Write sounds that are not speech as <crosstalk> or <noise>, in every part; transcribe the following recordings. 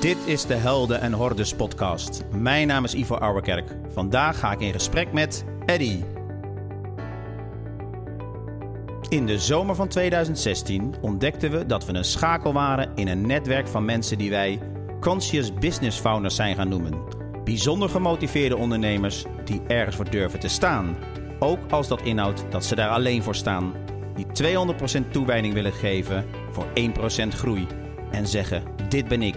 Dit is de Helden en Hordes podcast. Mijn naam is Ivo Ouwerkerk. Vandaag ga ik in gesprek met Eddy. In de zomer van 2016 ontdekten we dat we een schakel waren in een netwerk van mensen die wij conscious business founders zijn gaan noemen. Bijzonder gemotiveerde ondernemers die ergens voor durven te staan. Ook als dat inhoudt dat ze daar alleen voor staan. Die 200% toewijding willen geven voor 1% groei. En zeggen: Dit ben ik.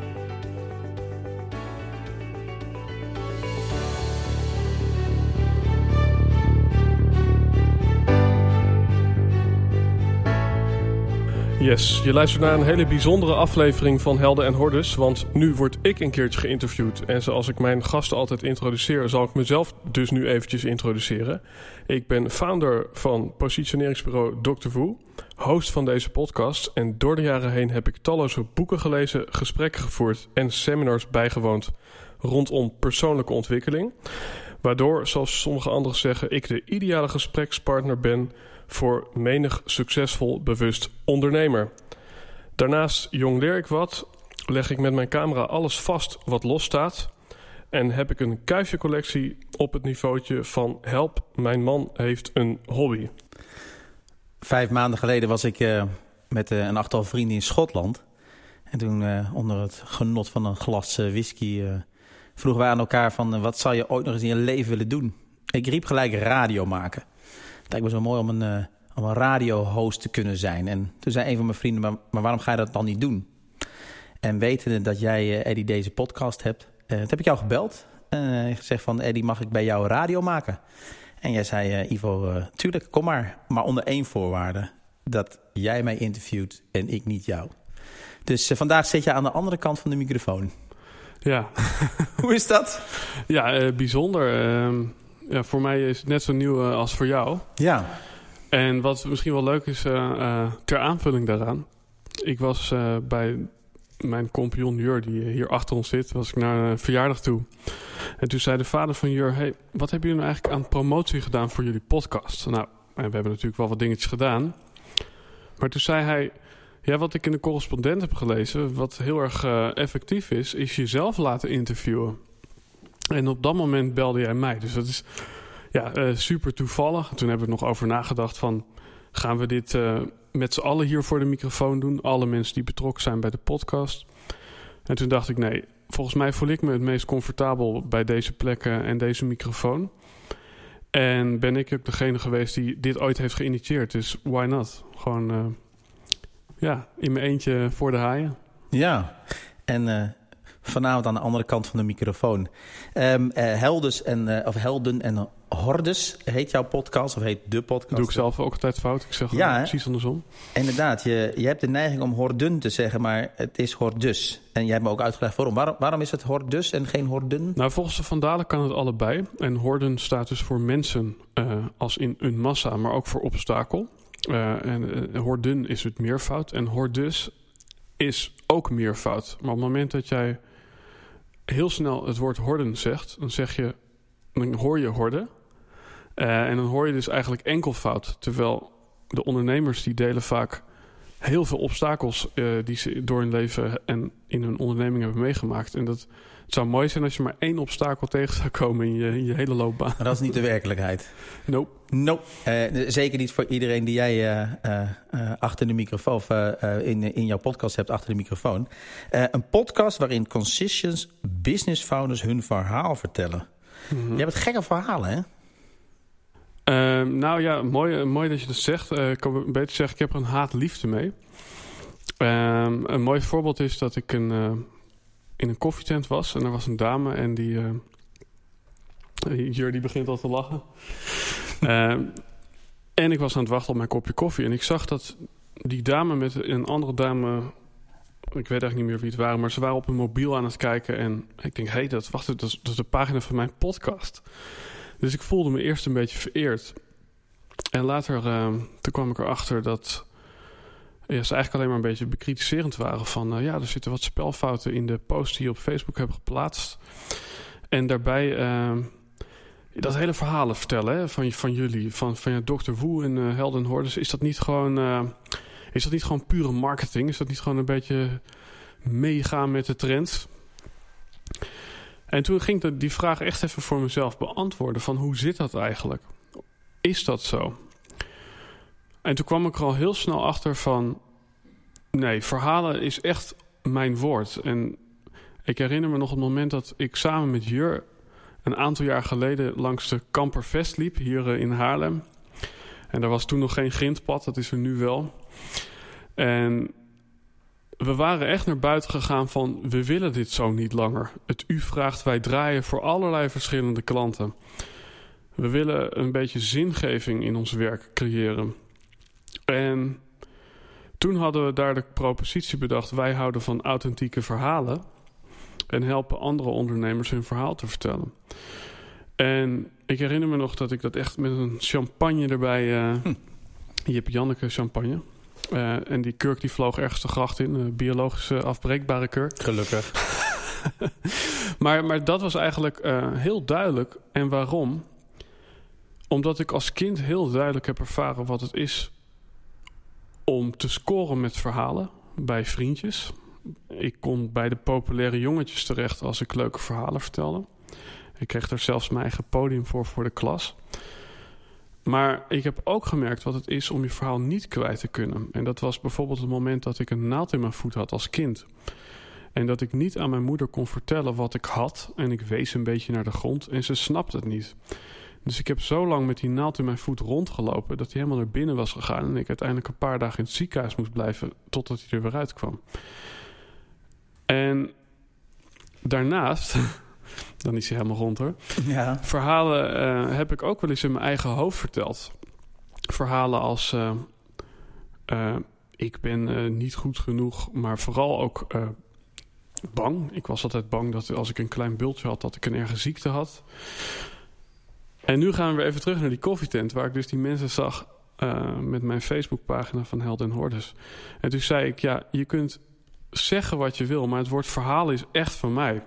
Yes, je luistert naar een hele bijzondere aflevering van Helden en Hordes, want nu word ik een keertje geïnterviewd. En zoals ik mijn gasten altijd introduceer, zal ik mezelf dus nu eventjes introduceren. Ik ben founder van positioneringsbureau Dr. Wu, host van deze podcast en door de jaren heen heb ik talloze boeken gelezen, gesprekken gevoerd en seminars bijgewoond rondom persoonlijke ontwikkeling. Waardoor, zoals sommige anderen zeggen, ik de ideale gesprekspartner ben voor menig succesvol bewust ondernemer. Daarnaast jongleer ik wat, leg ik met mijn camera alles vast wat los staat en heb ik een kuifje-collectie op het niveautje van help, mijn man heeft een hobby. Vijf maanden geleden was ik uh, met uh, een achtal vrienden in Schotland. En toen uh, onder het genot van een glas whisky vroegen wij aan elkaar van wat zou je ooit nog eens in je leven willen doen? Ik riep gelijk radio maken. Het lijkt me zo mooi om een, uh, om een radio-host te kunnen zijn. En toen zei een van mijn vrienden, maar, maar waarom ga je dat dan niet doen? En wetende dat jij, uh, Eddie, deze podcast hebt, uh, heb ik jou gebeld. En gezegd van, Eddie, mag ik bij jou radio maken? En jij zei, Ivo, tuurlijk, kom maar. Maar onder één voorwaarde, dat jij mij interviewt en ik niet jou. Dus vandaag zit je aan de andere kant van de microfoon. Ja. <laughs> Hoe is dat? Ja, bijzonder. Ehm, ja, voor mij is het net zo nieuw uh, als voor jou. Ja. En wat misschien wel leuk is, uh, ter aanvulling daaraan. Ik was bij mijn compagnon Jur, die hier achter ons zit, was ik naar een verjaardag toe. En toen zei de vader van Jur, hey, wat hebben jullie nou eigenlijk aan promotie gedaan voor jullie podcast? Nou, en we hebben natuurlijk wel wat dingetjes gedaan. Maar toen zei hij, ja, wat ik in de correspondent heb gelezen, wat heel erg effectief is, is jezelf laten interviewen. En op dat moment belde jij mij. Dus dat is ja, uh, super toevallig. Toen hebben we nog over nagedacht van... gaan we dit uh, met z'n allen hier voor de microfoon doen? Alle mensen die betrokken zijn bij de podcast. En toen dacht ik, nee, volgens mij voel ik me het meest comfortabel... bij deze plekken en deze microfoon. En ben ik ook degene geweest die dit ooit heeft geïnitieerd. Dus why not? Gewoon, ja, in mijn eentje voor de haaien. Ja, en vanavond aan de andere kant van de microfoon. Um, uh, en, uh, of Helden en Hordes heet jouw podcast, of heet de podcast? Doe ik zelf ook altijd fout. Ik zeg ja, precies andersom. Inderdaad, je, je hebt de neiging om horden te zeggen, maar het is hordus. En jij hebt me ook uitgelegd waarom. Waarom, waarom is het hordus en geen horden? Nou, volgens de Vandalen kan het allebei. En horden staat dus voor mensen uh, als in een massa, maar ook voor obstakel. En horden is het meervoud. En hordus is ook meervoud. Maar op het moment dat jij heel snel het woord horden zegt, dan zeg je, dan hoor je horden. Uh, en dan hoor je dus eigenlijk enkelvoud. Terwijl de ondernemers die delen vaak heel veel obstakels die ze door hun leven en in hun onderneming hebben meegemaakt. En dat het zou mooi zijn als je maar één obstakel tegen zou komen in je, in je hele loopbaan. Maar dat is niet de werkelijkheid. Nope. Nope. Uh, zeker niet voor iedereen die jij uh, uh, achter de microfoon, of in, in jouw podcast hebt achter de microfoon. een podcast waarin conscious business founders hun verhaal vertellen. Mm -hmm. Je hebt gekke verhalen, hè? Uh, nou ja, mooi, mooi dat je dat zegt. Ik kan beter zeggen, ik heb er een haat-liefde mee. Uh, een mooi voorbeeld is dat ik een, in een koffietent was en er was een dame en die. Jur die begint al te lachen. <laughs> Ehm, en ik was aan het wachten op mijn kopje koffie en ik zag dat die dame met een andere dame. Ik weet eigenlijk niet meer wie het waren, maar ze waren op hun mobiel aan het kijken. En ik denk, hé, hey, dat, wacht, dat, is, dat is de pagina van mijn podcast. Dus ik voelde me eerst een beetje vereerd. En later uh, toen kwam ik erachter dat ja, ze eigenlijk alleen maar een beetje bekritiserend waren van... ja, er zitten wat spelfouten in de post die je op Facebook hebt geplaatst. En daarbij dat hele verhalen vertellen hè, van, van jullie, van, van Dr. Woe en uh, Helden is dat niet gewoon... is dat niet gewoon pure marketing? Is dat niet gewoon een beetje meegaan met de trends? En toen ging ik die vraag echt even voor mezelf beantwoorden: van hoe zit dat eigenlijk? Is dat zo? En toen kwam ik er al heel snel achter van... nee, verhalen is echt mijn woord. En ik herinner me nog het moment dat ik samen met Jur... een aantal jaar geleden langs de Kampervest liep, hier eh, in Haarlem. En daar was toen nog geen grindpad, dat is er nu wel. En we waren echt naar buiten gegaan van... we willen dit zo niet langer. Het u vraagt, wij draaien voor allerlei verschillende klanten. We willen een beetje zingeving in ons werk creëren. En toen hadden we daar de propositie bedacht... wij houden van authentieke verhalen... en helpen andere ondernemers hun verhaal te vertellen. En ik herinner me nog dat ik dat echt met een champagne erbij... Uh, hm. Je hebt Janneke champagne. Uh, en die kurk die vloog ergens de gracht in. Een biologische afbreekbare kurk. Gelukkig. <laughs> maar, maar dat was eigenlijk uh, heel duidelijk. En waarom? Omdat ik als kind heel duidelijk heb ervaren wat het is om te scoren met verhalen bij vriendjes. Ik kon bij de populaire jongetjes terecht als ik leuke verhalen vertelde. Ik kreeg er zelfs mijn eigen podium voor voor de klas. Maar ik heb ook gemerkt wat het is om je verhaal niet kwijt te kunnen. En dat was bijvoorbeeld het moment dat ik een naald in mijn voet had als kind. En dat ik niet aan mijn moeder kon vertellen wat ik had. En ik wees een beetje naar de grond en ze snapte het niet. Dus ik heb zo lang met die naald in mijn voet rondgelopen dat hij helemaal naar binnen was gegaan. En ik uiteindelijk een paar dagen in het ziekenhuis moest blijven totdat hij er weer uitkwam. En daarnaast, <laughs> dan is hij helemaal rond hoor. Ja. Verhalen uh, heb ik ook wel eens in mijn eigen hoofd verteld. Verhalen als uh, uh, ik ben niet goed genoeg, maar vooral ook bang. Ik was altijd bang dat als ik een klein bultje had, dat ik een erge ziekte had. En nu gaan we weer even terug naar die koffietent... waar ik dus die mensen zag uh, met mijn Facebookpagina van Held en Hordes. En toen zei ik, ja, je kunt zeggen wat je wil... maar het woord verhaal is echt van mij.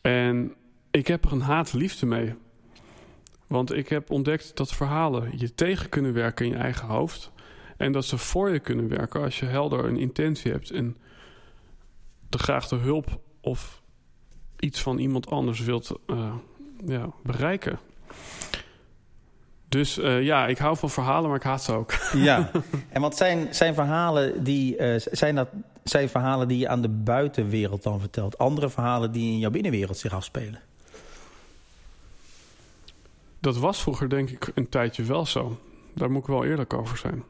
En ik heb er een haat-liefde mee. Want ik heb ontdekt dat verhalen je tegen kunnen werken in je eigen hoofd... en dat ze voor je kunnen werken als je helder een intentie hebt... en de graag de hulp of iets van iemand anders wilt uh, ja, bereiken. Dus uh, ja, ik hou van verhalen, maar ik haat ze ook. <laughs> Ja, en wat zijn, zijn verhalen die uh, zijn dat zijn verhalen die je aan de buitenwereld dan vertelt? Andere verhalen die in jouw binnenwereld zich afspelen? Dat was vroeger denk ik een tijdje wel zo. Daar moet ik wel eerlijk over zijn.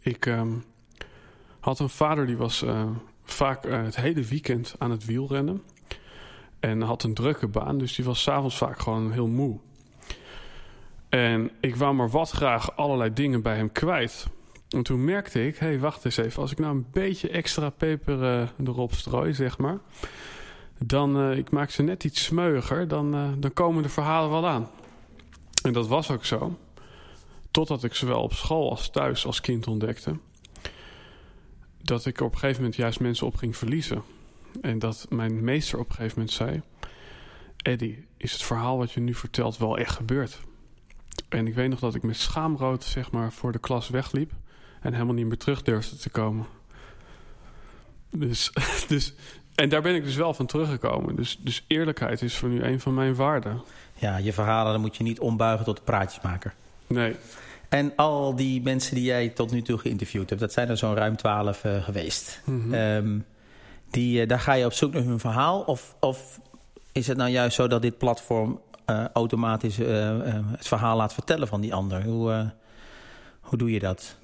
Ik um, had een vader die was uh, vaak het hele weekend aan het wielrennen. En had een drukke baan, dus die was s'avonds vaak gewoon heel moe. En ik wou maar wat graag allerlei dingen bij hem kwijt. En toen merkte ik, hé, hey, wacht eens even. Als ik nou een beetje extra peper uh, erop strooi, zeg maar... dan, uh, ik maak ze net iets smeuiger, dan, uh, dan komen de verhalen wel aan. En dat was ook zo. Totdat ik zowel op school als thuis als kind ontdekte... dat ik op een gegeven moment juist mensen op ging verliezen. En dat mijn meester op een gegeven moment zei... Eddie, is het verhaal wat je nu vertelt wel echt gebeurd? En ik weet nog dat ik met schaamrood zeg maar, voor de klas wegliep. En helemaal niet meer terug durfde te komen. Dus, <laughs> dus, en daar ben ik dus wel van teruggekomen. Dus, dus eerlijkheid is voor nu een van mijn waarden. Ja, je verhalen dan moet je niet ombuigen tot praatjesmaker. Nee. En al die mensen die jij tot nu toe geïnterviewd hebt... dat zijn er zo'n ruim twaalf uh, geweest. Mm -hmm. die, uh, daar ga je op zoek naar hun verhaal? Of, of is het nou juist zo dat dit platform uh, automatisch uh, het verhaal laat vertellen van die ander. Hoe, hoe doe je dat?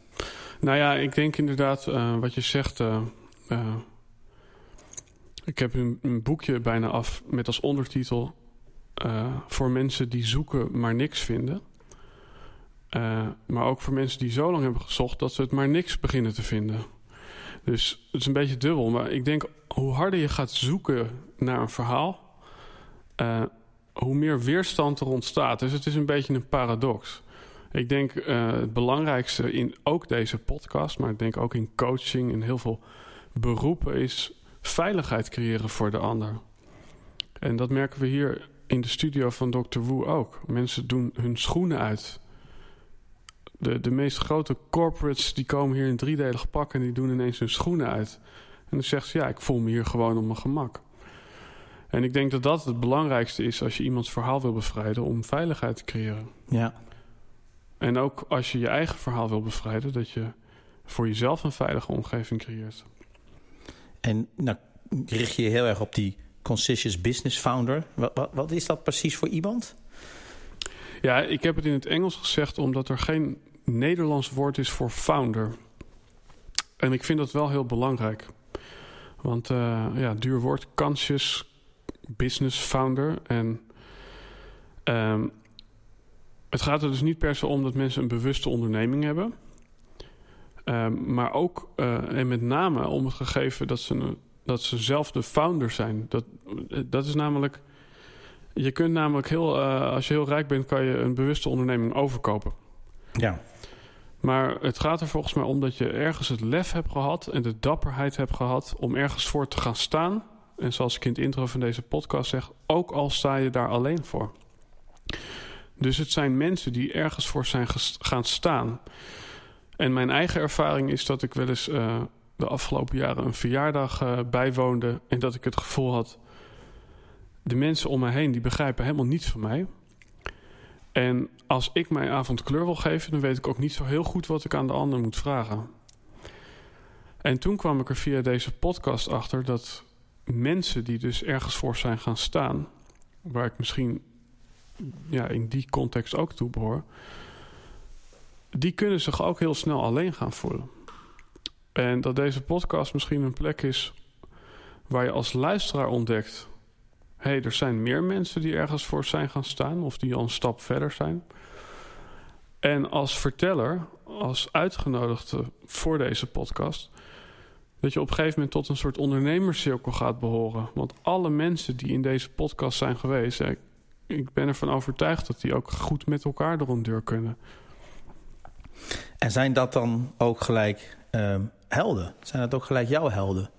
Nou ja, ik denk inderdaad wat je zegt. ik heb een, een, boekje bijna af met als ondertitel... voor mensen die zoeken maar niks vinden. maar ook voor mensen die zo lang hebben gezocht... dat ze het maar niks beginnen te vinden. Dus het is een beetje dubbel. Maar ik denk, hoe harder je gaat zoeken naar een verhaal hoe meer weerstand er ontstaat. Dus het is een beetje een paradox. Ik denk uh, het belangrijkste in ook deze podcast, maar ik denk ook in coaching in heel veel beroepen, is veiligheid creëren voor de ander. En dat merken we hier in de studio van Dr. Wu ook. Mensen doen hun schoenen uit. De, de meest grote corporates die komen hier in driedelig pak en die doen ineens hun schoenen uit. En dan zegt ze, ja, ik voel me hier gewoon op mijn gemak. En ik denk dat dat het belangrijkste is als je iemands verhaal wil bevrijden, om veiligheid te creëren. Ja. En ook als je je eigen verhaal wil bevrijden, dat je voor jezelf een veilige omgeving creëert. En nou richt je je heel erg op die Conscious Business Founder. Wat, wat, wat, is dat precies voor iemand? Ja, ik heb het in het Engels gezegd omdat er geen Nederlands woord is voor founder. En ik vind dat wel heel belangrijk. Want uh, ja, duur woord, conscious business founder. En um, het gaat er dus niet per se om dat mensen een bewuste onderneming hebben. Um, maar ook uh, en met name om het gegeven dat ze, dat ze zelf de founder zijn. Dat, dat is namelijk. Je kunt namelijk heel, uh, als je heel rijk bent, kan je een bewuste onderneming overkopen. Ja. Maar het gaat er volgens mij om dat je ergens het lef hebt gehad en de dapperheid hebt gehad om ergens voor te gaan staan. En zoals ik in het intro van deze podcast zeg, ook al sta je daar alleen voor. Dus het zijn mensen die ergens voor zijn gaan staan. En mijn eigen ervaring is dat ik wel eens uh, de afgelopen jaren een verjaardag uh, bijwoonde. En dat ik het gevoel had. De mensen om me heen die begrijpen helemaal niets van mij. En als ik mijn avond kleur wil geven, dan weet ik ook niet zo heel goed wat ik aan de ander moet vragen. En toen kwam ik er via deze podcast achter dat mensen die dus ergens voor zijn gaan staan, waar ik misschien ja, in die context ook toe behoor, die kunnen zich ook heel snel alleen gaan voelen. En dat deze podcast misschien een plek is waar je als luisteraar ontdekt: hé, hey, er zijn meer mensen die ergens voor zijn gaan staan of die al een stap verder zijn. En als verteller, als uitgenodigde voor deze podcast, dat je op een gegeven moment tot een soort ondernemerscirkel gaat behoren. Want alle mensen die in deze podcast zijn geweest, ik ben ervan overtuigd dat die ook goed met elkaar door een deur kunnen. En zijn dat dan ook gelijk uh, helden? Zijn dat ook gelijk jouw helden?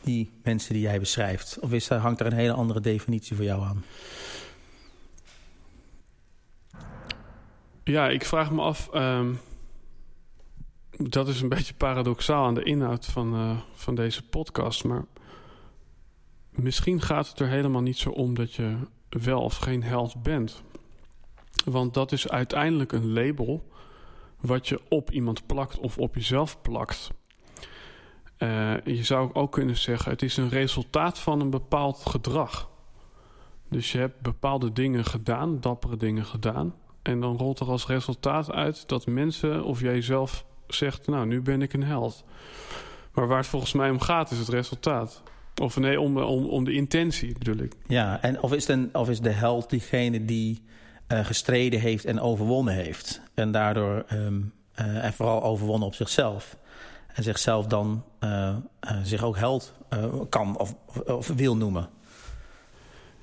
Die mensen die jij beschrijft? Of is, hangt er een hele andere definitie voor jou aan? Ja, ik vraag me af. Um, dat is een beetje paradoxaal aan de inhoud van, uh, van deze podcast. Maar misschien gaat het er helemaal niet zo om dat je wel of geen held bent. Want dat is uiteindelijk een label wat je op iemand plakt of op jezelf plakt. Uh, je zou ook kunnen zeggen, het is een resultaat van een bepaald gedrag. Dus je hebt bepaalde dingen gedaan, dappere dingen gedaan. En dan rolt er als resultaat uit dat mensen of jij zelf zegt, nou nu ben ik een held. Maar waar het volgens mij om gaat is het resultaat. Of nee, om, om, om de intentie bedoel ik. Ja, en of is, een, of is de held diegene die uh, gestreden heeft en overwonnen heeft. En daardoor um, uh, en vooral overwonnen op zichzelf. En zichzelf dan uh, zich ook held kan of, of, wil noemen.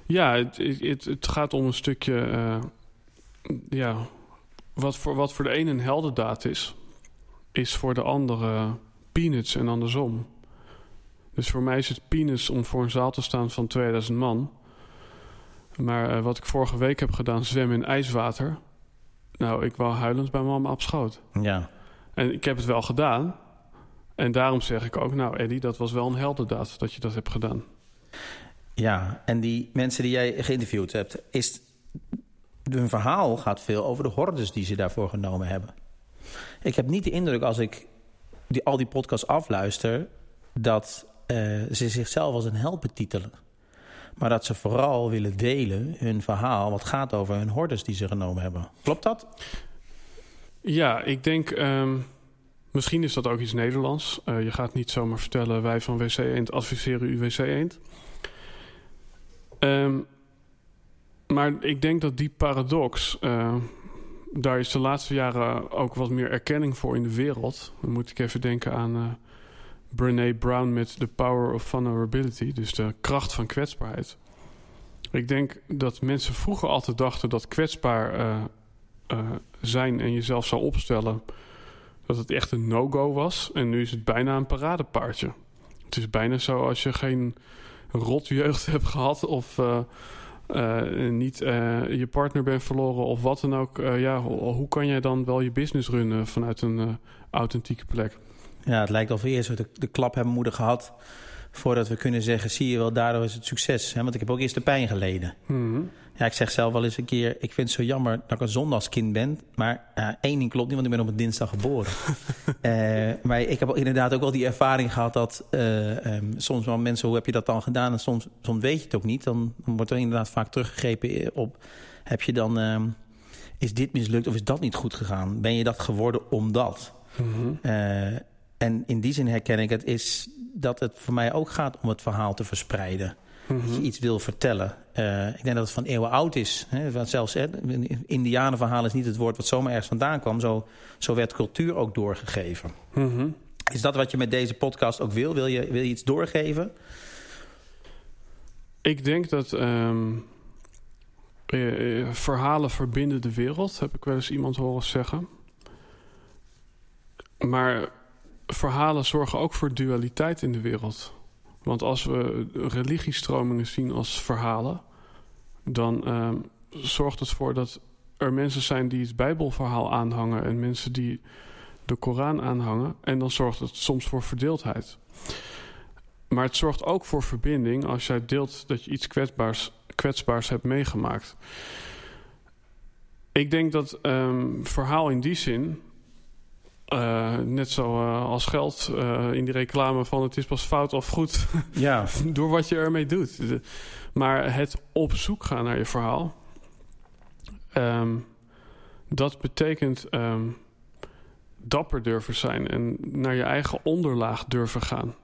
Ja, het, het, het gaat om een stukje. ja, wat voor, wat voor de ene een heldendaad is, is voor de andere peanuts en andersom. Dus voor mij is het penis om voor een zaal te staan van 2000 man. Maar uh, wat ik vorige week heb gedaan, zwemmen in ijswater. Nou, ik wou huilend bij mama op schoot. Ja. En ik heb het wel gedaan. En daarom zeg ik ook, nou Eddie, dat was wel een heldendaad dat je dat hebt gedaan. Ja, en die mensen die jij geïnterviewd hebt, is hun verhaal gaat veel over de hordes die ze daarvoor genomen hebben. Ik heb niet de indruk als ik die, al die podcasts afluister, dat uh, ze zichzelf als een held betitelen. Maar dat ze vooral willen delen hun verhaal... wat gaat over hun hordes die ze genomen hebben. Klopt dat? Ja, ik denk... Um, misschien is dat ook iets Nederlands. Uh, je gaat niet zomaar vertellen... wij van WC Eend adviseren u WC Eend. Um, maar ik denk dat die paradox... Uh, daar is de laatste jaren ook wat meer erkenning voor in de wereld. Dan moet ik even denken aan Brene Brown met The Power of Vulnerability, dus de kracht van kwetsbaarheid. Ik denk dat mensen vroeger altijd dachten dat kwetsbaar uh, zijn en jezelf zou opstellen, dat het echt een no-go was. En nu is het bijna een paradepaardje. Het is bijna zo als je geen rotjeugd <laughs> hebt gehad of niet je partner bent verloren of wat dan ook. ja, hoe kan jij dan wel je business runnen vanuit een authentieke plek? Ja, het lijkt we eerst de, de klap hebben moeten gehad voordat we kunnen zeggen, zie je wel, daardoor is het succes. Want ik heb ook eerst de pijn geleden. Mhm. Ja, ik zeg zelf wel eens een keer, ik vind het zo jammer dat ik een zondagskind ben. Maar uh, één ding klopt niet, want ik ben op een dinsdag geboren. uh, <laughs> maar ik heb inderdaad ook wel die ervaring gehad dat uh, um, soms wel mensen, hoe heb je dat dan gedaan? En soms, soms weet je het ook niet. Dan, dan wordt er inderdaad vaak teruggegrepen op, heb je dan, um, is dit mislukt of is dat niet goed gegaan? Ben je dat geworden omdat? Mm en in die zin herken ik het, is dat het voor mij ook gaat om het verhaal te verspreiden. Dat je iets wil vertellen. Uh, ik denk dat het van eeuwen oud is. Hè? Want zelfs hè, Indianenverhaal is niet het woord wat zomaar ergens vandaan kwam. Zo, zo werd cultuur ook doorgegeven. -hmm. Is dat wat je met deze podcast ook wil? Wil je, wil je iets doorgeven? Ik denk dat um, uh, verhalen verbinden de wereld. Heb ik wel eens iemand horen zeggen. Maar verhalen zorgen ook voor dualiteit in de wereld. Want als we religiestromingen zien als verhalen, dan uh, zorgt het voor dat er mensen zijn die het Bijbelverhaal aanhangen en mensen die de Koran aanhangen. En dan zorgt het soms voor verdeeldheid. Maar het zorgt ook voor verbinding als jij deelt dat je iets kwetsbaars, kwetsbaars hebt meegemaakt. Ik denk dat um, verhaal in die zin uh, net zo uh, als geld uh, in die reclame van het is pas fout of goed. <laughs> Ja. door wat je ermee doet. Maar het op zoek gaan naar je verhaal. Um, dat betekent um, dapper durven zijn. En naar je eigen onderlaag durven gaan.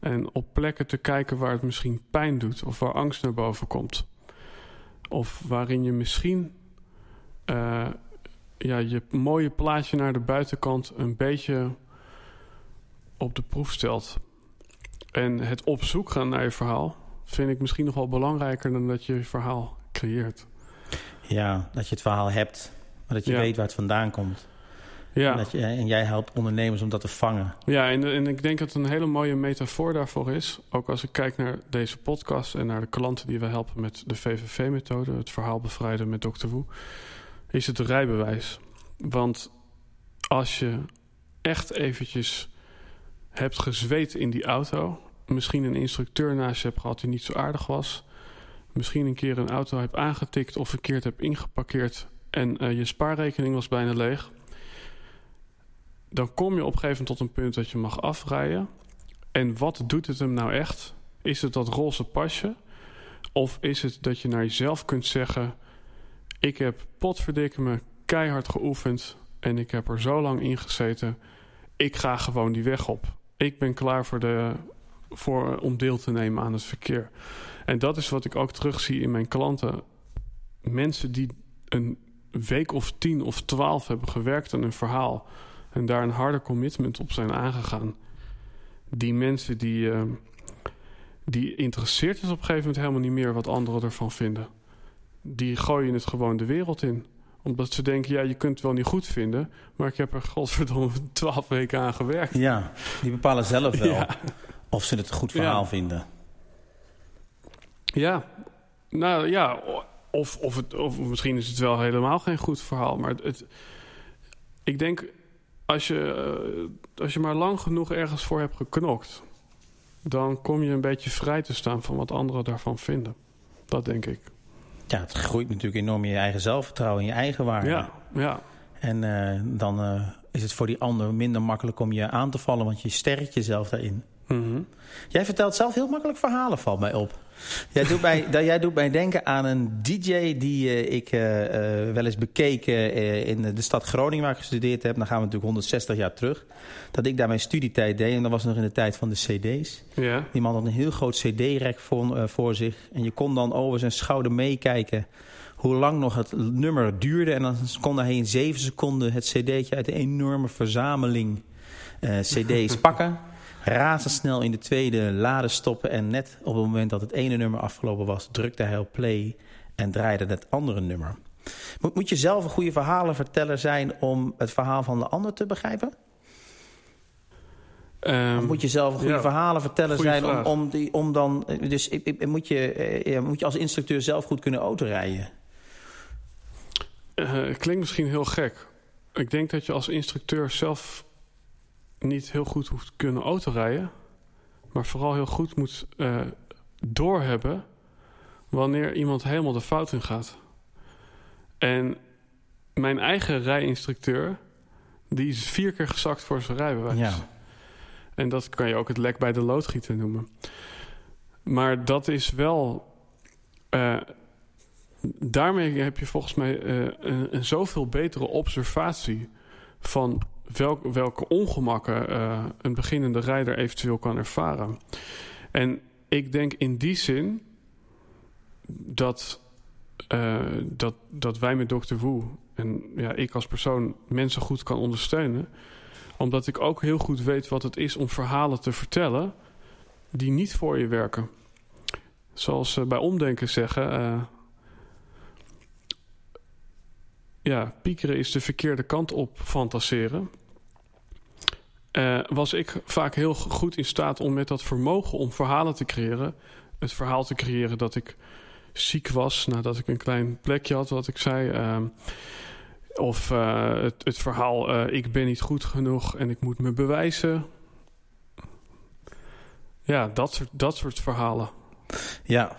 En op plekken te kijken waar het misschien pijn doet. Of waar angst naar boven komt. Of waarin je misschien ja, je mooie plaatje naar de buitenkant een beetje op de proef stelt. En het op zoek gaan naar je verhaal vind ik misschien nog wel belangrijker dan dat je je verhaal creëert. Ja, dat je het verhaal hebt, maar dat je Ja. weet waar het vandaan komt. Ja, En, dat je, en jij helpt ondernemers om dat te vangen. ja en, en ik denk dat het een hele mooie metafoor daarvoor is. Ook als ik kijk naar deze podcast en naar de klanten die we helpen met de VVV-methode, het verhaal bevrijden met Dr. Woe, is het rijbewijs. Want als je echt eventjes hebt gezweet in die auto, misschien een instructeur naast je hebt gehad die niet zo aardig was, misschien een keer een auto hebt aangetikt of verkeerd hebt ingeparkeerd en uh, je spaarrekening was bijna leeg, dan kom je op een gegeven moment tot een punt dat je mag afrijden. En wat doet het hem nou echt? Is het dat roze pasje? Of is het dat je naar jezelf kunt zeggen: Ik heb potverdikke me keihard geoefend en ik heb er zo lang in gezeten. Ik ga gewoon die weg op. Ik ben klaar voor de, voor, om deel te nemen aan het verkeer. En dat is wat ik ook terugzie in mijn klanten. Mensen die een week of tien of twaalf hebben gewerkt aan een verhaal en daar een harde commitment op zijn aangegaan. Die mensen die, uh, die interesseert het op een gegeven moment helemaal niet meer wat anderen ervan vinden. Die gooien het gewoon de wereld in omdat ze denken, ja, je kunt het wel niet goed vinden... maar ik heb er godverdomme <laughs> twaalf weken aan gewerkt. Ja, die bepalen zelf wel <laughs> Ja. of ze het een goed verhaal Ja. vinden. Ja, nou ja, of, of, het, of misschien is het wel helemaal geen goed verhaal. Maar het, het- ik denk, als je, eh, als je maar lang genoeg ergens voor hebt geknokt... dan kom je een beetje vrij te staan van wat anderen daarvan vinden. Dat denk ik. Ja, het groeit natuurlijk enorm in je eigen zelfvertrouwen, in je eigen waarde. Ja, ja. En eh, dan eh, is het voor die ander minder makkelijk om je aan te vallen, want je sterkt jezelf daarin. Mhm. Jij vertelt zelf heel makkelijk verhalen, valt mij op. Jij doet mij, dat, <laughs> jij doet mij denken aan een DJ die eh, ik eh, eh, wel eens bekeek eh, in de stad Groningen, waar ik gestudeerd heb. Dan gaan we natuurlijk 160 jaar terug. Dat ik daar mijn studietijd deed en dat was nog in de tijd van de CD's. Ja, Die man had een heel groot CD-rek voor, voor zich. En je kon dan over zijn schouder meekijken hoe lang nog het nummer duurde. En dan kon hij in zeven seconden het CD'tje uit een enorme verzameling CD's <laughs> pakken. Razendsnel in de tweede lade stoppen. En net op het moment dat het ene nummer afgelopen was, drukte hij op play en draaide het andere nummer. Moet, moet je zelf een goede verhalenverteller zijn om het verhaal van de ander te begrijpen? Ehm, moet je zelf een goede ja, verhalenverteller goeie zijn om, vraag. om, die, om dan... Dus ik- ik- moet je, eh, ja, moet je als instructeur zelf goed kunnen autorijden? Eh, het klinkt misschien heel gek. Ik denk dat je als instructeur zelf niet heel goed hoeft te kunnen autorijden. Maar vooral heel goed moet eh, doorhebben wanneer iemand helemaal de fout in gaat. En mijn eigen rijinstructeur, die is vier keer gezakt voor zijn rijbewijs. Ja. En dat kan je ook het lek bij de loodgieter noemen. Maar dat is wel. eh, daarmee heb je volgens mij eh, een, een zoveel betere observatie van welk, welke ongemakken eh, een beginnende rijder eventueel kan ervaren. En ik denk in die zin dat, eh, dat, dat wij met Dr. Wu en ja, ik als persoon mensen goed kan ondersteunen omdat ik ook heel goed weet wat het is om verhalen te vertellen die niet voor je werken. Zoals ze bij omdenken zeggen. eh, ja, piekeren is de verkeerde kant op fantaseren. Eh, was ik vaak heel goed in staat om met dat vermogen om verhalen te creëren. Het verhaal te creëren dat ik ziek was nadat ik een klein plekje had, wat ik zei. ehm, of eh, het, het verhaal, eh, ik ben niet goed genoeg en ik moet me bewijzen. Ja, dat soort, dat soort verhalen. Ja.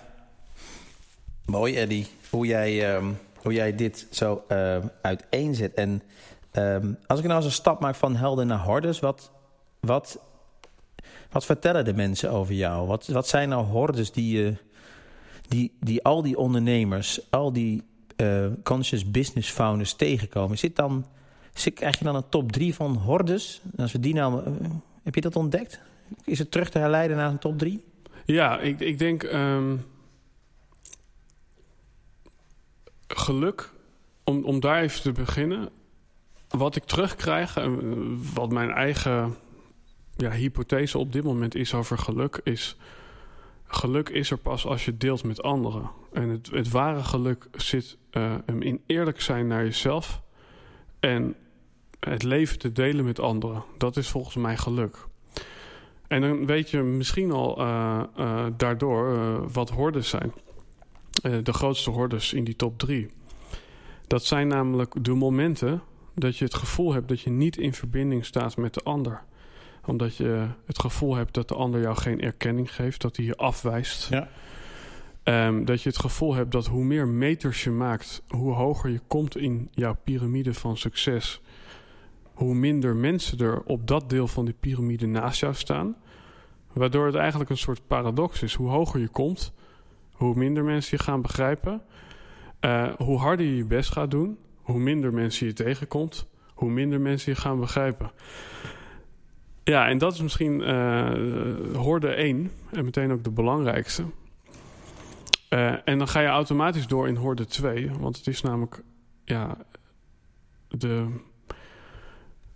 Mooi, Eddie. Hoe jij, ehm, hoe jij dit zo ehm, uiteenzet. En ehm, als ik nou eens een stap maak van helden naar hordes, wat, wat, wat vertellen de mensen over jou? Wat, wat zijn nou hordes die, je die, die al die ondernemers, al die eh, conscious business founders tegenkomen? Zit dan, zit, krijg je dan een top 3 van hordes? Als we die nou, eh, heb je dat ontdekt? Is het terug te herleiden naar een top 3? Ja, ik, ik denk ehm, geluk, om, om daar even te beginnen. Wat ik terugkrijg, en wat mijn eigen ja, hypothese op dit moment is over geluk, is geluk is er pas als je deelt met anderen. En het, het ware geluk zit eh, hem in eerlijk zijn naar jezelf en het leven te delen met anderen. Dat is volgens mij geluk. En dan weet je misschien al eh, eh, daardoor eh, wat hordes zijn. Eh, de grootste hordes in die top drie. Dat zijn namelijk de momenten dat je het gevoel hebt dat je niet in verbinding staat met de ander. Omdat je het gevoel hebt dat de ander jou geen erkenning geeft, dat hij je afwijst. Ja. Ehm, dat je het gevoel hebt dat hoe meer meters je maakt, hoe hoger je komt in jouw piramide van succes, hoe minder mensen er op dat deel van die piramide naast jou staan. Waardoor het eigenlijk een soort paradox is. Hoe hoger je komt, hoe minder mensen je gaan begrijpen. Eh, hoe harder je je best gaat doen, hoe minder mensen je tegenkomt, hoe minder mensen je gaan begrijpen. Ja, en dat is misschien eh hoorde één en meteen ook de belangrijkste. Eh, en dan ga je automatisch door in hoorde 2, want het is namelijk ja, de,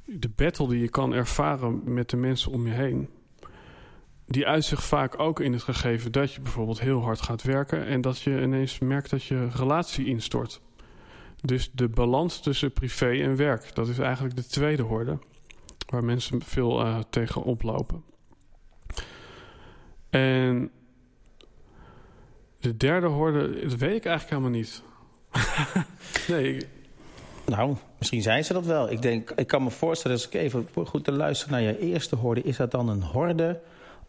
de battle die je kan ervaren met de mensen om je heen. Die uit zich vaak ook in het gegeven dat je bijvoorbeeld heel hard gaat werken en dat je ineens merkt dat je relatie instort. Dus de balans tussen privé en werk, dat is eigenlijk de tweede hoorde, waar mensen veel eh, tegen oplopen. En de derde hoorde, dat weet ik eigenlijk helemaal niet. <laughs> nee, ik- Nou, misschien zijn ze dat wel. Ik, denk, ik kan me voorstellen, als ik even goed te luisteren naar je eerste horde... is dat dan een horde?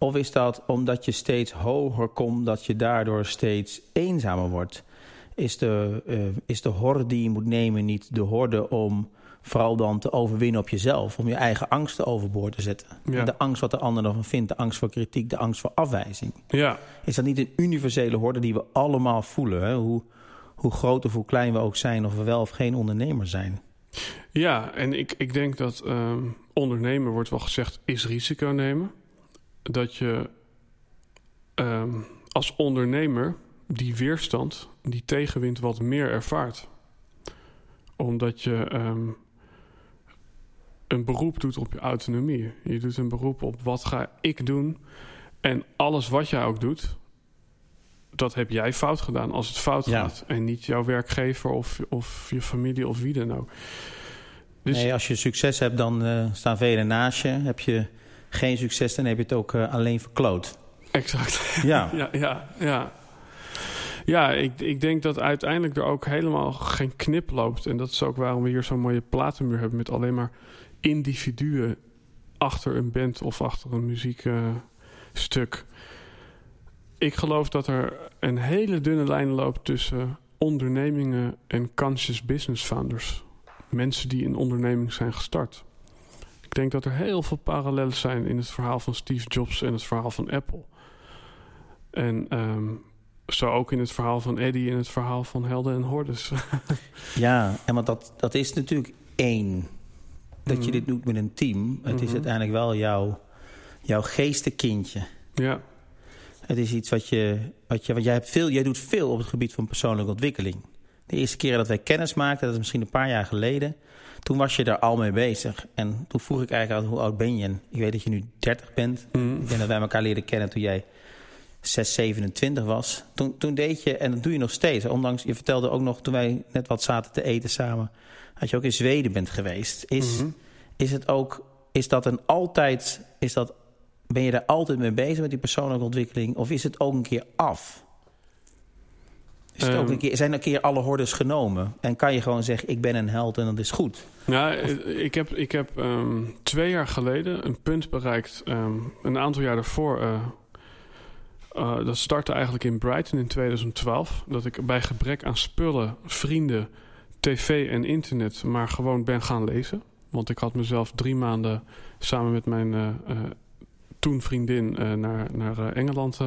Of is dat omdat je steeds hoger komt... dat je daardoor steeds eenzamer wordt? Is de, eh, is de horde die je moet nemen niet de horde om vooral dan te overwinnen op jezelf? Om je eigen angsten overboord te zetten? Ja. De angst wat de ander ervan vindt, de angst voor kritiek, de angst voor afwijzing. ja, Is dat niet een universele horde die we allemaal voelen? Hè? Hoe, hoe groot of hoe klein we ook zijn, of we wel of geen ondernemer zijn. ja, en ik, ik denk dat ehm, ondernemen, wordt wel gezegd, is risico nemen. Dat je ehm, als ondernemer die weerstand, die tegenwind wat meer ervaart. Omdat je ehm, een beroep doet op je autonomie. Je doet een beroep op wat ga ik doen. En alles wat jij ook doet, dat heb jij fout gedaan als het fout Ja. gaat. En niet jouw werkgever of, of je familie of wie dan ook. Dus Nee, als je succes hebt, dan eh, staan velen naast je. Heb je geen succes, dan heb je het ook eh, alleen verkloot. exact. Ja. <laughs> Ja, ja, ja. Ja, ik, ik denk dat uiteindelijk er ook helemaal geen knip loopt. En dat is ook waarom we hier zo'n mooie platenmuur hebben... met alleen maar individuen achter een band of achter een muziekstuk. ik geloof dat er een hele dunne lijn loopt tussen ondernemingen en conscious business founders. Mensen die een onderneming zijn gestart. Ik denk dat er heel veel parallellen zijn in het verhaal van Steve Jobs en het verhaal van Apple. En ehm, zo ook in het verhaal van Eddie en het verhaal van Helden en Hordes. <laughs> Ja, en want dat, dat is natuurlijk één. Dat je Mhm. dit doet met een team. Het is Mhm. uiteindelijk wel jouw, jouw geestenkindje. ja, Het is iets wat je, wat je. Want jij, hebt veel, jij doet veel op het gebied van persoonlijke ontwikkeling. De eerste keer dat wij kennis maakten, dat is misschien een paar jaar geleden. Toen was je daar al mee bezig. En toen vroeg ik eigenlijk aan hoe oud ben je? En ik weet dat je nu 30 bent. Mhm. Ik denk dat wij elkaar leren kennen toen jij 6, 27 was. Toen, toen deed je, en dat doe je nog steeds. Ondanks, je vertelde ook nog toen wij net wat zaten te eten samen. Dat je ook in Zweden bent geweest. Is, Mhm. is het ook, is dat een altijd, is dat, ben je daar altijd mee bezig met die persoonlijke ontwikkeling? Of is het ook een keer af? Is het ook Ehm. een keer, zijn er een keer alle hordes genomen? En kan je gewoon zeggen, ik ben een held en dat is goed? Ja, ik heb, ik heb ehm, twee jaar geleden een punt bereikt. ehm, een aantal jaar daarvoor. eh, eh, dat startte eigenlijk in Brighton in 2012. Dat ik bij gebrek aan spullen, vrienden, tv en internet... maar gewoon ben gaan lezen. Want ik had mezelf drie maanden samen met mijn eh, toen vriendin... naar, naar Engeland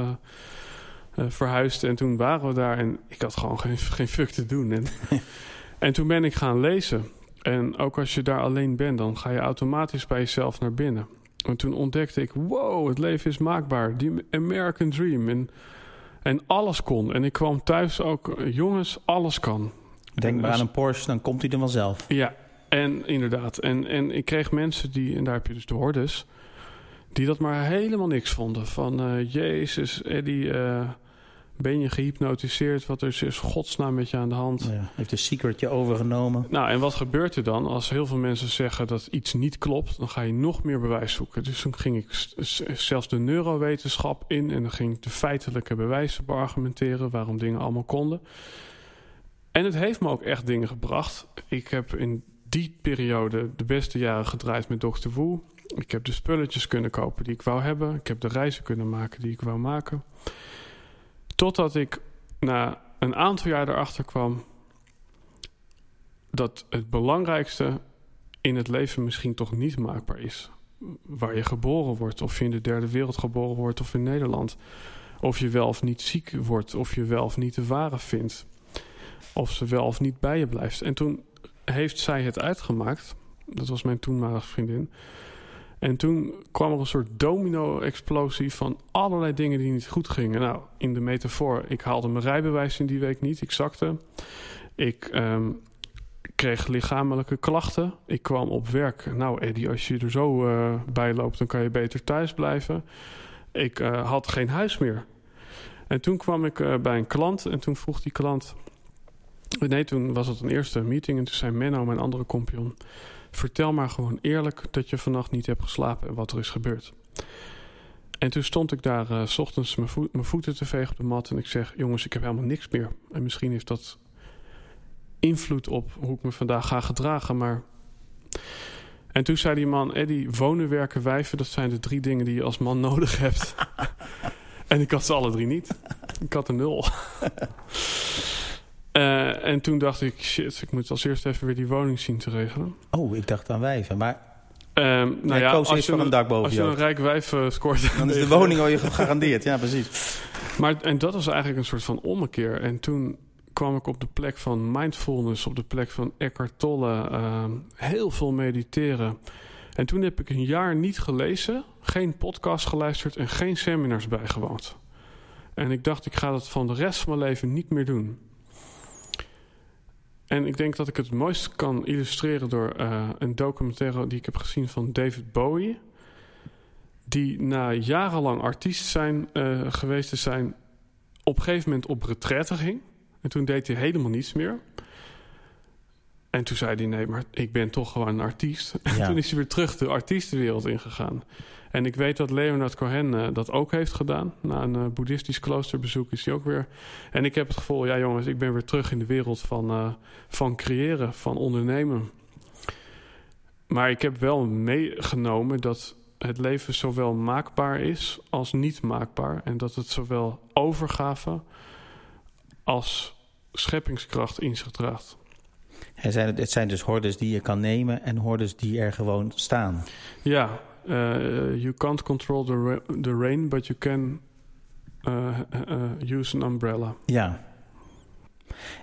eh, verhuisd. En toen waren we daar en ik had gewoon geen, geen fuck te doen. En, <laughs> en toen ben ik gaan lezen... En ook als je daar alleen bent, dan ga je automatisch bij jezelf naar binnen. En toen ontdekte ik, wow, het leven is maakbaar. Die American Dream. En, en alles kon. En ik kwam thuis ook, eh, jongens, alles kan. Denk En maar aan een Porsche, dan komt hij er vanzelf. Ja, en inderdaad. En, en ik kreeg mensen die, en daar heb je dus de hordes... die dat maar helemaal niks vonden. Van, eh, jezus, Eddie, ben je gehypnotiseerd? Wat is, is godsnaam met je aan de hand? Ja, heeft een secretje overgenomen. Nou, en wat gebeurt er dan als heel veel mensen zeggen dat iets niet klopt? Dan ga je nog meer bewijs zoeken. Dus toen ging ik zelfs de neurowetenschap in en dan ging ik de feitelijke bewijzen beargumenteren waarom dingen allemaal konden. En het heeft me ook echt dingen gebracht. Ik heb in die periode de beste jaren gedraaid met Dr. Woe. Ik heb de spulletjes kunnen kopen die ik wou hebben. Ik heb de reizen kunnen maken die ik wou maken. Totdat ik na een aantal jaar erachter kwam dat het belangrijkste in het leven misschien toch niet maakbaar is. Waar je geboren wordt, of je in de derde wereld geboren wordt of in Nederland. Of je wel of niet ziek wordt, of je wel of niet de ware vindt. Of ze wel of niet bij je blijft. En toen heeft zij het uitgemaakt. Dat was mijn toenmalige vriendin. En toen kwam er een soort domino-explosie van allerlei dingen die niet goed gingen. Nou, in de metafoor, ik haalde mijn rijbewijs in die week niet. Ik zakte. Ik ehm, kreeg lichamelijke klachten. Ik kwam op werk. Nou, Eddie, als je er zo eh, bij loopt, dan kan je beter thuis blijven. Ik eh, had geen huis meer. En toen kwam ik eh, bij een klant en toen vroeg die klant... Nee, toen was het een eerste meeting en toen zei Menno, mijn andere compagnon... Vertel maar gewoon eerlijk dat je vannacht niet hebt geslapen en wat er is gebeurd. En toen stond ik daar eh, s ochtends mijn, mijn voeten te vegen op de mat en ik zeg: Jongens, ik heb helemaal niks meer. En misschien heeft dat invloed op hoe ik me vandaag ga gedragen, maar. En toen zei die man: Eddie, wonen, werken, wijven, dat zijn de drie dingen die je als man <laughs> nodig hebt. <laughs> en ik had ze alle drie niet. Ik had er nul. <laughs> Eh, en toen dacht ik: shit, ik moet als eerst even weer die woning zien te regelen. Oh, ik dacht aan wijven. Maar Ehm, nou ja, koos als je, voor een dak boven als je een rijk wijf eh, scoort... dan is de woning al je gegarandeerd. Ja, precies. Maar, en dat was eigenlijk een soort van ommekeer. En toen kwam ik op de plek van mindfulness, op de plek van Eckhart Tolle. ehm, heel veel mediteren. En toen heb ik een jaar niet gelezen, geen podcast geluisterd en geen seminars bijgewoond. En ik dacht, ik ga dat van de rest van mijn leven niet meer doen. En ik denk dat ik het het mooist kan illustreren door eh, een documentaire die ik heb gezien van David Bowie. Die na jarenlang artiest zijn, eh, geweest te zijn, op een gegeven moment op retraite ging. En toen deed hij helemaal niets meer. En toen zei hij, nee, maar ik ben toch gewoon een artiest. <laughs> En toen is hij weer terug de artiestenwereld ingegaan. En ik weet dat Leonard Cohen eh, dat ook heeft gedaan. Na een eh, boeddhistisch kloosterbezoek is hij ook weer... En ik heb het gevoel, ja jongens, ik ben weer terug in de wereld van, eh, van creëren, van ondernemen. Maar ik heb wel meegenomen dat het leven zowel maakbaar is als niet maakbaar. En dat het zowel overgave als scheppingskracht in zich draagt. Het zijn, het zijn dus hordes die je kan nemen en hordes die er gewoon staan. Ja, eh, you can't control the, ra- the rain, but you can eh, eh, use an umbrella. Ja.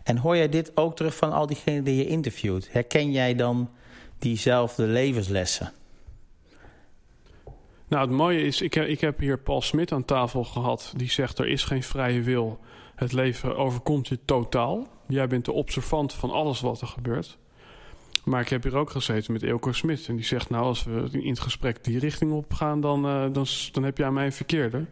En hoor jij dit ook terug van al diegenen die je interviewt? Herken jij dan diezelfde levenslessen? Nou, het mooie is, ik heb, ik heb hier Paul Smit aan tafel gehad. Die zegt, er is geen vrije wil. Het leven overkomt je totaal. Jij bent de observant van alles wat er gebeurt. Maar ik heb hier ook gezeten met Eelco Smit. En die zegt, nou, als we in het gesprek die richting op gaan... dan, eh, dan, dan heb jij mij een verkeerde.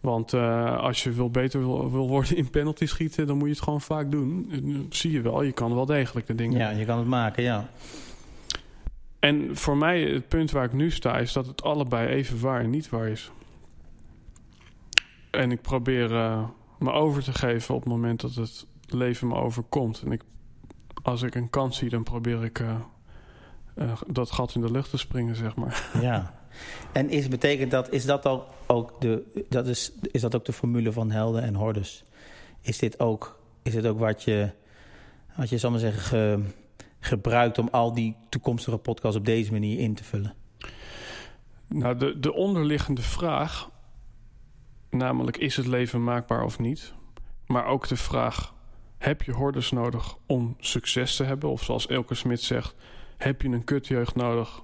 Want eh, als je wil beter wil, wil worden in penalty schieten... dan moet je het gewoon vaak doen. En, zie je wel, je kan wel degelijk de dingen Ja, je kan het maken, ja. en voor mij, het punt waar ik nu sta, is dat het allebei even waar en niet waar is. En ik probeer eh, me over te geven op het moment dat het leven me overkomt. En ik, als ik een kans zie, dan probeer ik eh, eh, dat gat in de lucht te springen, zeg maar. <laughs> ja. En is, betekent dat, is dat ook, ook de, dat is, is dat ook de formule van helden en hordes? Is dit ook, is dit ook wat je, wat je zal maar zeggen, ge- gebruikt om al die toekomstige podcasts op deze manier in te vullen? Nou, de, de onderliggende vraag, namelijk is het leven maakbaar of niet? Maar ook de vraag, heb je hordes nodig om succes te hebben? Of zoals Elke Smit zegt, heb je een kutjeugd nodig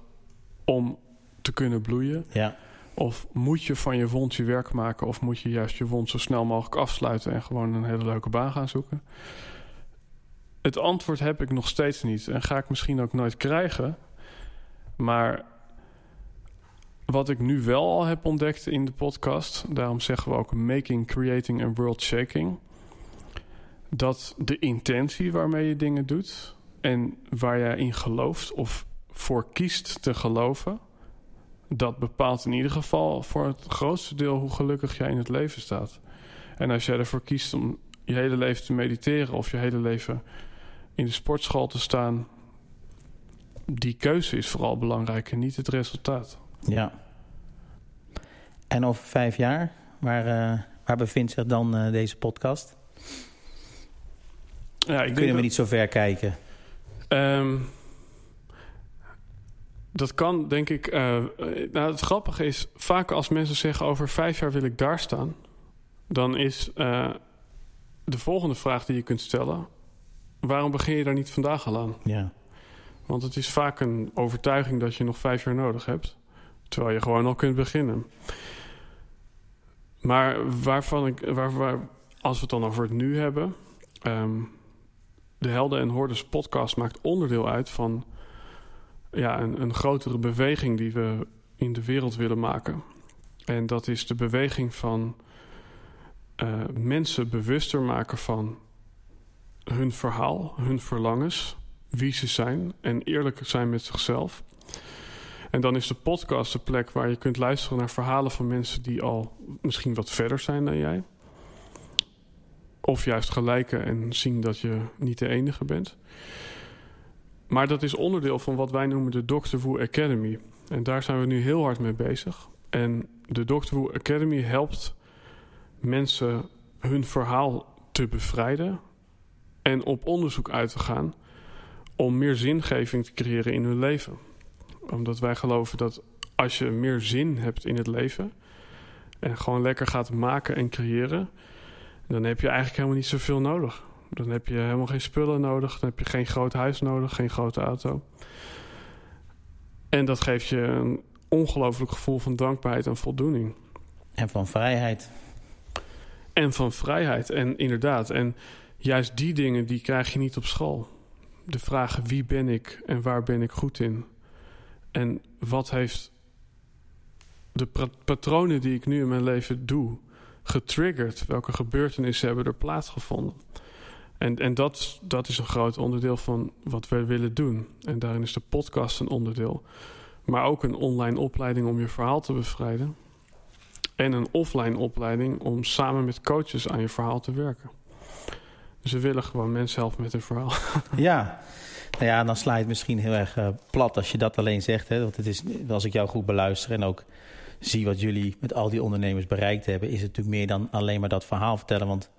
om te kunnen bloeien? Ja, Of moet je van je wond je werk maken? Of moet je juist je wond zo snel mogelijk afsluiten en gewoon een hele leuke baan gaan zoeken? Het antwoord heb ik nog steeds niet en ga ik misschien ook nooit krijgen. Maar wat ik nu wel al heb ontdekt in de podcast, daarom zeggen we ook making, creating and world shaking. Dat de intentie waarmee je dingen doet en waar jij in gelooft of voor kiest te geloven, dat bepaalt in ieder geval voor het grootste deel hoe gelukkig jij in het leven staat. En als jij ervoor kiest om je hele leven te mediteren of je hele leven in de sportschool te staan, die keuze is vooral belangrijk en niet het resultaat. ja. En over vijf jaar, waar, eh, waar bevindt zich dan eh, deze podcast? Ja, ik Kunnen we dat- niet zo ver kijken? Ehm, dat kan, denk ik. eh, eh, nou, het grappige is, vaak als mensen zeggen over vijf jaar wil ik daar staan, dan is eh, de volgende vraag die je kunt stellen: waarom begin je daar niet vandaag al aan? Ja, Want het is vaak een overtuiging dat je nog vijf jaar nodig hebt, terwijl je gewoon al kunt beginnen. Maar waarvan ik, waar, waar, als we het dan over het nu hebben, ehm, de Helden en Hordes podcast maakt onderdeel uit van ja, een, een grotere beweging die we in de wereld willen maken. En dat is de beweging van eh, mensen bewuster maken van hun verhaal, hun verlangens, wie ze zijn en eerlijk zijn met zichzelf. En dan is de podcast de plek waar je kunt luisteren naar verhalen van mensen die al misschien wat verder zijn dan jij. Of juist gelijken en zien dat je niet de enige bent. Maar dat is onderdeel van wat wij noemen de Dr. Wu Academy. En daar zijn we nu heel hard mee bezig. En de Dr. Wu Academy helpt mensen hun verhaal te bevrijden en op onderzoek uit te gaan om meer zingeving te creëren in hun leven. Omdat wij geloven dat als je meer zin hebt in het leven en gewoon lekker gaat maken en creëren, dan heb je eigenlijk helemaal niet zoveel nodig. Dan heb je helemaal geen spullen nodig, dan heb je geen groot huis nodig, geen grote auto. En dat geeft je een ongelooflijk gevoel van dankbaarheid en voldoening. en van vrijheid. En van vrijheid. En inderdaad, en juist die dingen die krijg je niet op school. De vragen wie ben ik en waar ben ik goed in? En wat heeft de patronen die ik nu in mijn leven doe, getriggerd? Welke gebeurtenissen hebben er plaatsgevonden? En, en dat, dat is een groot onderdeel van wat we willen doen. En daarin is de podcast een onderdeel. Maar ook een online opleiding om je verhaal te bevrijden. En een offline opleiding om samen met coaches aan je verhaal te werken. Dus we willen gewoon mensen helpen met hun verhaal. <laughs> Ja, nou ja, dan sla je het misschien heel erg uh, plat als je dat alleen zegt. Hè? Want het is, als ik jou goed beluister en ook zie wat jullie met al die ondernemers bereikt hebben, is het natuurlijk meer dan alleen maar dat verhaal vertellen. Want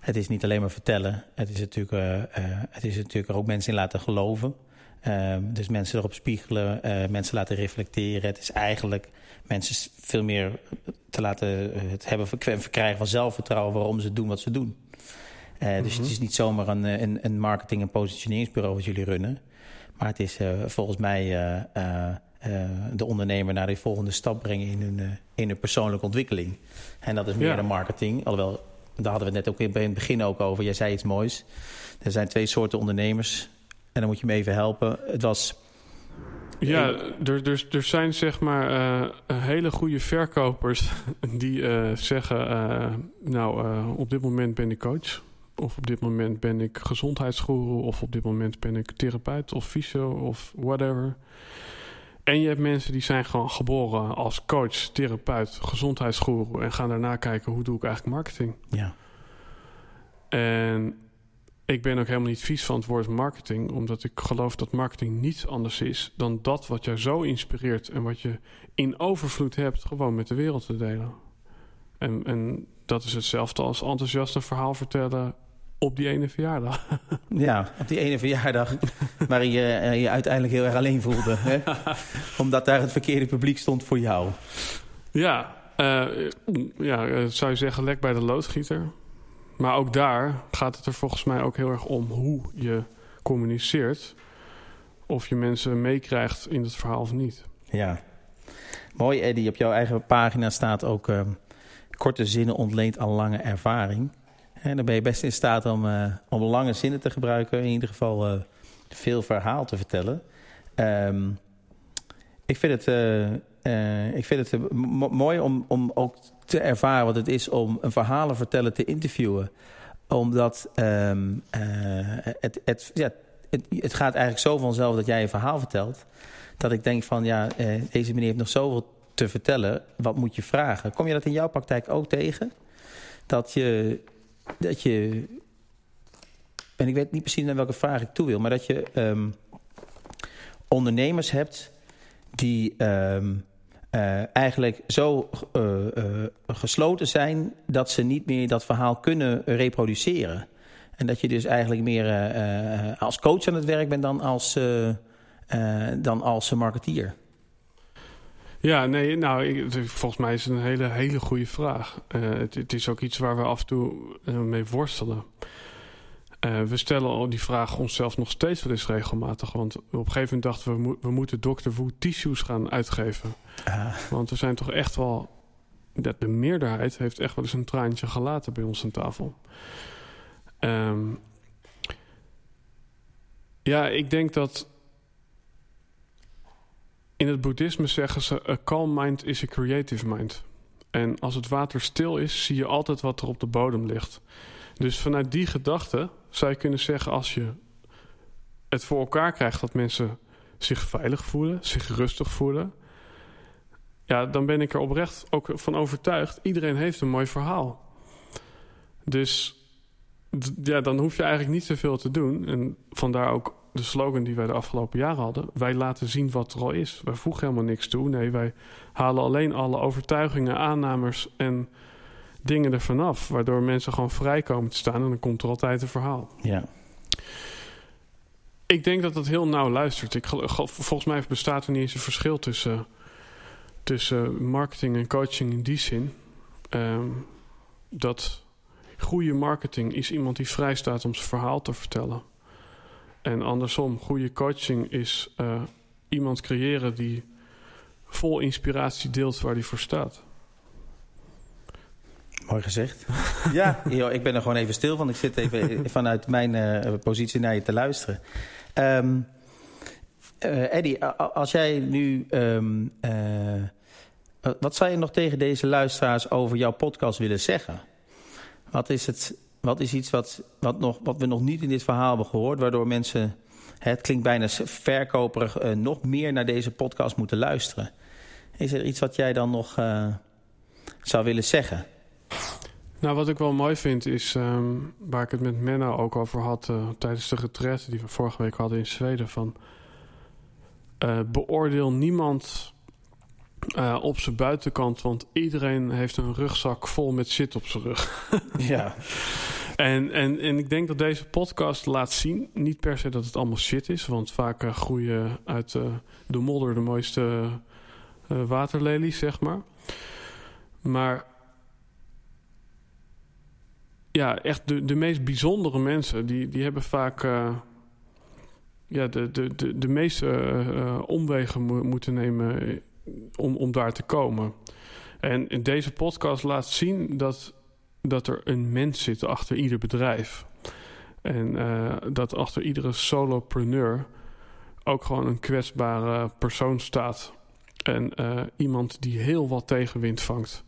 het is niet alleen maar vertellen. Het is natuurlijk, uh, uh, het is natuurlijk er ook mensen in laten geloven. Ehm, dus mensen erop spiegelen, mensen laten reflecteren. Het is eigenlijk mensen veel meer te laten het hebben verkrijgen van zelfvertrouwen waarom ze doen wat ze doen. Dus het is niet zomaar een, een, een marketing- en positioneringsbureau wat jullie runnen. Maar het is volgens mij uh, de ondernemer naar de volgende stap brengen in hun, in hun persoonlijke ontwikkeling. En dat is meer ja. de marketing. Alhoewel, daar hadden we het net ook in het begin ook over. Jij zei iets moois. Er zijn twee soorten ondernemers. En dan moet je me even helpen. Het was... Ja, er, er, er zijn zeg maar hele goede verkopers <laughs> die zeggen... nou, op dit moment ben ik coach of op dit moment ben ik gezondheidsgoeroe, of op dit moment ben ik therapeut of fysio of whatever. En je hebt mensen die zijn gewoon geboren als coach, therapeut, gezondheidsgoeroe en gaan daarna kijken hoe doe ik eigenlijk marketing. Ja. En ik ben ook helemaal niet vies van het woord marketing, omdat ik geloof dat marketing niets anders is dan dat wat jou zo inspireert en wat je in overvloed hebt, gewoon met de wereld te delen. En, en dat is hetzelfde als enthousiast een verhaal vertellen op die ene verjaardag. <laughs> Ja, op die ene verjaardag <laughs> waarin je eh, je uiteindelijk heel erg alleen voelde. Hè? <laughs> Omdat daar het verkeerde publiek stond voor jou. Ja, uh, ja eh, zou je zeggen lek bij de loodgieter. Maar ook daar gaat het er volgens mij ook heel erg om hoe je communiceert. Of je mensen meekrijgt in het verhaal of niet. Ja, mooi Eddie. Op jouw eigen pagina staat ook... Uh, korte zinnen ontleent al lange ervaring. En dan ben je best in staat om, uh, om lange zinnen te gebruiken. In ieder geval uh, veel verhaal te vertellen. Um, ik vind het, uh, ik vind het mooi om, om ook te ervaren wat het is om een verhalen vertellen te interviewen. Omdat um, het, het, ja, het, het, gaat eigenlijk zo vanzelf dat jij een verhaal vertelt. Dat ik denk van ja, deze meneer heeft nog zoveel te vertellen. Wat moet je vragen? Kom je dat in jouw praktijk ook tegen? Dat je dat je... En ik weet niet precies naar welke vraag ik toe wil... maar dat je um, ondernemers hebt die um, uh, eigenlijk zo uh, uh, gesloten zijn... dat ze niet meer dat verhaal kunnen reproduceren. En dat je dus eigenlijk meer als coach aan het werk bent dan als, dan als marketeer. Ja, nee, nou, ik, volgens mij is het een hele, hele goede vraag. Uh, het, het, is ook iets waar we af en toe uh, mee worstelen. Uh, we stellen al die vraag onszelf nog steeds wel eens regelmatig. Want op een gegeven moment dachten we, mo we moeten Dr. Wu tissues gaan uitgeven. Ah. Want we zijn toch echt wel... De, de meerderheid heeft echt wel eens een traantje gelaten bij ons aan tafel. Um, ja, ik denk dat in het boeddhisme zeggen ze: A calm mind is a creative mind. En als het water stil is, zie je altijd wat er op de bodem ligt. Dus vanuit die gedachte zou je kunnen zeggen: als je het voor elkaar krijgt dat mensen zich veilig voelen, zich rustig voelen. Ja, dan ben ik er oprecht ook van overtuigd. Iedereen heeft een mooi verhaal. Dus ja, dan hoef je eigenlijk niet zoveel te doen. En vandaar ook de slogan die wij de afgelopen jaren hadden. Wij laten zien wat er al is. Wij voegen helemaal niks toe. Nee, wij halen alleen alle overtuigingen, aannames en dingen ervan af. Waardoor mensen gewoon vrij komen te staan en dan komt er altijd een verhaal. Ja. Ik denk dat dat heel nauw luistert. Ik, volgens mij bestaat er niet eens een verschil tussen, tussen marketing en coaching in die zin. Um, dat goede marketing is iemand die vrij staat om zijn verhaal te vertellen. En andersom, goede coaching is uh, iemand creëren die vol inspiratie deelt waar hij voor staat. Mooi gezegd. <laughs> ja, joh, ik ben er gewoon even stil van. Ik zit even vanuit mijn uh, positie naar je te luisteren. Um, uh, Eddie, als jij nu um, eh, wat zou je nog tegen deze luisteraars over jouw podcast willen zeggen? Wat is, het, wat is iets wat, wat, nog, wat we nog niet in dit verhaal hebben gehoord, waardoor mensen, het klinkt bijna verkoperig, uh, nog meer naar deze podcast moeten luisteren? Is er iets wat jij dan nog uh, zou willen zeggen? Nou, wat ik wel mooi vind is, um, waar ik het met Menno ook over had uh, tijdens de retraite die we vorige week hadden in Zweden, van beoordeel niemand uh, op zijn buitenkant, want iedereen heeft een rugzak vol met shit op zijn rug. <laughs> ja. <laughs> En, en, en ik denk dat deze podcast laat zien, niet per se dat het allemaal shit is, want vaak groeien uit de modder de mooiste waterlelies, zeg maar. Maar ja, echt de, de meest bijzondere mensen, die, die hebben vaak ja, de, de, de, de meeste omwegen mo moeten nemen om, om daar te komen. En deze podcast laat zien dat, dat er een mens zit achter ieder bedrijf. En uh, dat achter iedere solopreneur ook gewoon een kwetsbare persoon staat. En iemand die heel wat tegenwind vangt.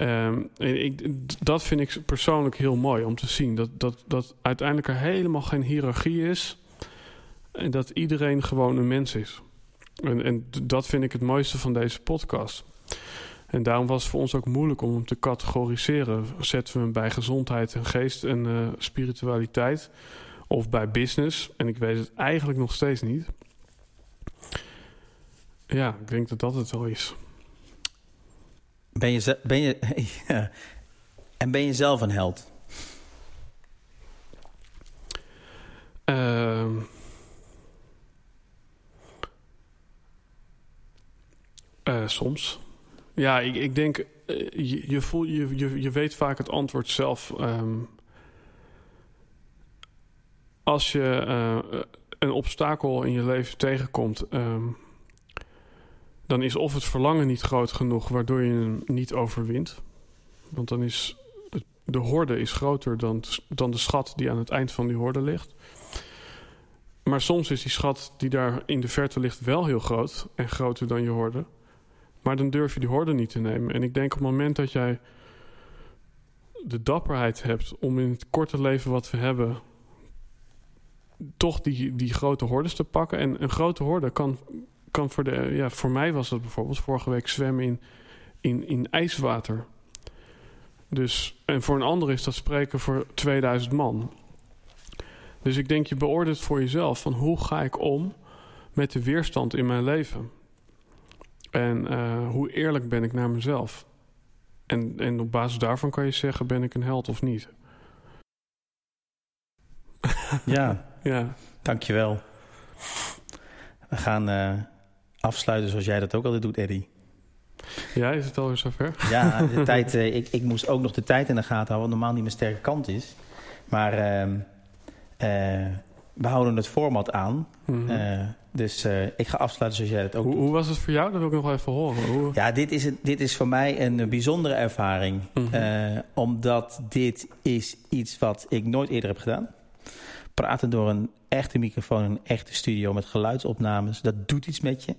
Um, ik, dat vind ik persoonlijk heel mooi om te zien. Dat, dat, dat uiteindelijk er helemaal geen hiërarchie is. En dat iedereen gewoon een mens is. En, en dat vind ik het mooiste van deze podcast. En daarom was het voor ons ook moeilijk om hem te categoriseren. Zetten we hem bij gezondheid en geest en uh, spiritualiteit? Of bij business? En ik weet het eigenlijk nog steeds niet. Ja, ik denk dat dat het wel is. Ben je, ben je, <laughs> ja. En ben je zelf een held? Uh, uh, soms. Ja, ik, ik denk, uh, je, voel, je, je, je weet vaak het antwoord zelf. Um, als je eh, een obstakel in je leven tegenkomt. Um, dan is of het verlangen niet groot genoeg waardoor je hem niet overwint. Want dan is de horde is groter dan, dan de schat die aan het eind van die horde ligt. Maar soms is die schat die daar in de verte ligt wel heel groot en groter dan je horde. Maar dan durf je die horde niet te nemen. En ik denk op het moment dat jij de dapperheid hebt om in het korte leven wat we hebben, toch die, die grote hordes te pakken. En een grote horde kan kan voor, de, ja, voor mij was dat bijvoorbeeld vorige week zwemmen in, in, in ijswater. Dus, en voor een ander is dat spreken voor 2000 man. Dus ik denk, je beoordeelt voor jezelf van hoe ga ik om met de weerstand in mijn leven? En uh, hoe eerlijk ben ik naar mezelf? En, en op basis daarvan kan je zeggen, ben ik een held of niet? Ja, <laughs> ja. dankjewel. We gaan uh, afsluiten zoals jij dat ook altijd doet, Eddie. Ja, is het alweer zover? Ja, de <laughs> tijd, uh, ik, ik moest ook nog de tijd in de gaten houden, wat normaal niet mijn sterke kant is. Maar uh, we houden het format aan. Mm -hmm. dus ik ga afsluiten zoals jij dat ook hoe, doet. Hoe was het voor jou? Dat wil ik nog even horen. Hoe... Ja, dit is, het, dit is voor mij een bijzondere ervaring. Mm -hmm. omdat dit is iets wat ik nooit eerder heb gedaan. Praten door een echte microfoon, een echte studio met geluidsopnames, dat doet iets met je.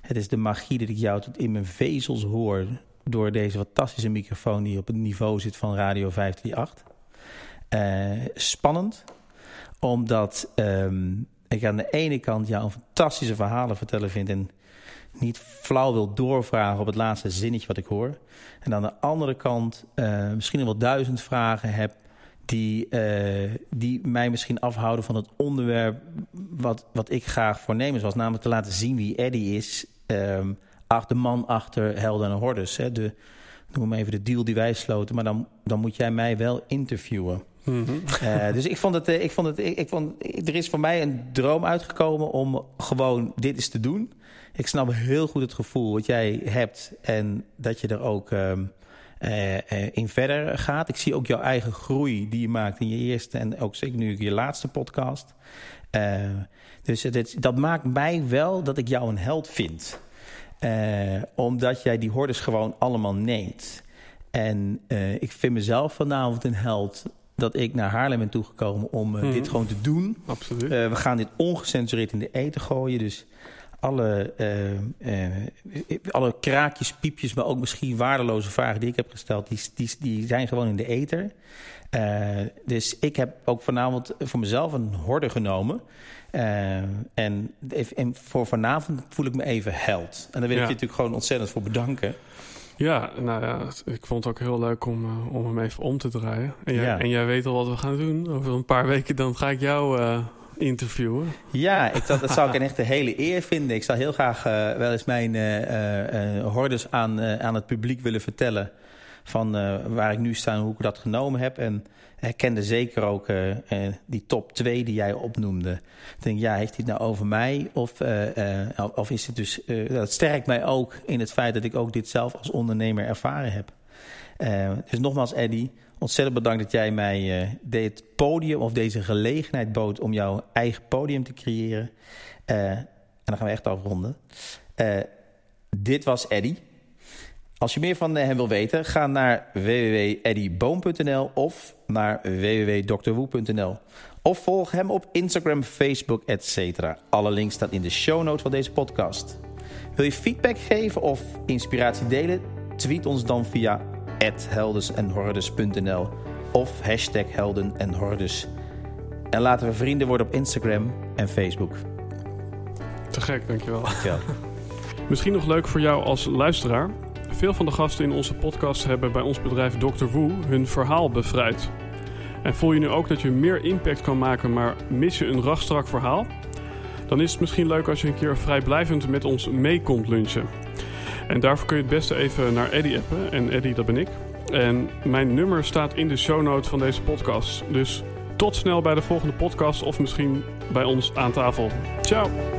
Het is de magie dat ik jou tot in mijn vezels hoor door deze fantastische microfoon die op het niveau zit van Radio 538. Uh, spannend, omdat um, ik aan de ene kant jou fantastische verhalen vertellen vind en niet flauw wil doorvragen op het laatste zinnetje wat ik hoor. En aan de andere kant uh, misschien wel duizend vragen heb die, uh, die mij misschien afhouden van het onderwerp wat, wat ik graag voornemens was. Namelijk te laten zien wie Eddie is. Um, de man achter Helden en Hordes. Hè. De, noem maar even de deal die wij sloten. Maar dan, dan moet jij mij wel interviewen. -hmm. uh, dus ik vond het, ik vond het, ik, vond, er is voor mij een droom uitgekomen om gewoon dit eens te doen. Ik snap heel goed het gevoel wat jij hebt en dat je er ook uh, uh, in verder gaat. Ik zie ook jouw eigen groei die je maakt in je eerste en ook zeker nu je laatste podcast. Dus dat maakt mij wel dat ik jou een held vind. omdat jij die hordes gewoon allemaal neemt. En ik vind mezelf vanavond een held dat ik naar Haarlem ben toegekomen om mm. dit gewoon te doen. Absoluut. we gaan dit ongecensureerd in de eten gooien. Dus alle, alle kraakjes, piepjes, maar ook misschien waardeloze vragen die ik heb gesteld, die, die, die zijn gewoon in de ether. dus ik heb ook vanavond voor mezelf een horde genomen. en, en, voor vanavond voel ik me even held. En daar wil ik je natuurlijk gewoon ontzettend voor bedanken. Ja, nou ja, ik vond het ook heel leuk om, uh, om hem even om te draaien. En jij, en jij weet al wat we gaan doen. Over een paar weken dan ga ik jou uh, interviewen. Ja, ik, dat, dat zou ik een echt een hele eer vinden. Ik zou heel graag uh, wel eens mijn hordes aan, aan het publiek willen vertellen... van waar ik nu sta en hoe ik dat genomen heb. En herkende zeker ook uh, uh, die top 2 die jij opnoemde. Denk, ja, heeft hij het nou over mij? Of, of is het dus... dat sterkt mij ook in het feit dat ik ook dit zelf als ondernemer ervaren heb. dus nogmaals, Eddy, ontzettend bedankt dat jij mij dit podium of deze gelegenheid bood... om jouw eigen podium te creëren. en dan gaan we echt afronden. dit was Eddy. Als je meer van hem wil weten, ga naar www.eddyboom.nl of naar www.drwoe.nl. Of volg hem op Instagram, Facebook, etc. Alle links staan in de show notes van deze podcast. Wil je feedback geven of inspiratie delen? Tweet ons dan via heldensenhordes.nl of hashtag helden en hordes. En laten we vrienden worden op Instagram en Facebook. Te gek, dankjewel. dankjewel. <laughs> Misschien nog leuk voor jou als luisteraar. Veel van de gasten in onze podcast hebben bij ons bedrijf Dr. Woe hun verhaal bevrijd. En voel je nu ook dat je meer impact kan maken, maar mis je een rachtstrak verhaal? Dan is het misschien leuk als je een keer vrijblijvend met ons mee komt lunchen. En daarvoor kun je het beste even naar Eddie appen. En Eddie, dat ben ik. En mijn nummer staat in de show notes van deze podcast. Dus tot snel bij de volgende podcast of misschien bij ons aan tafel. Ciao!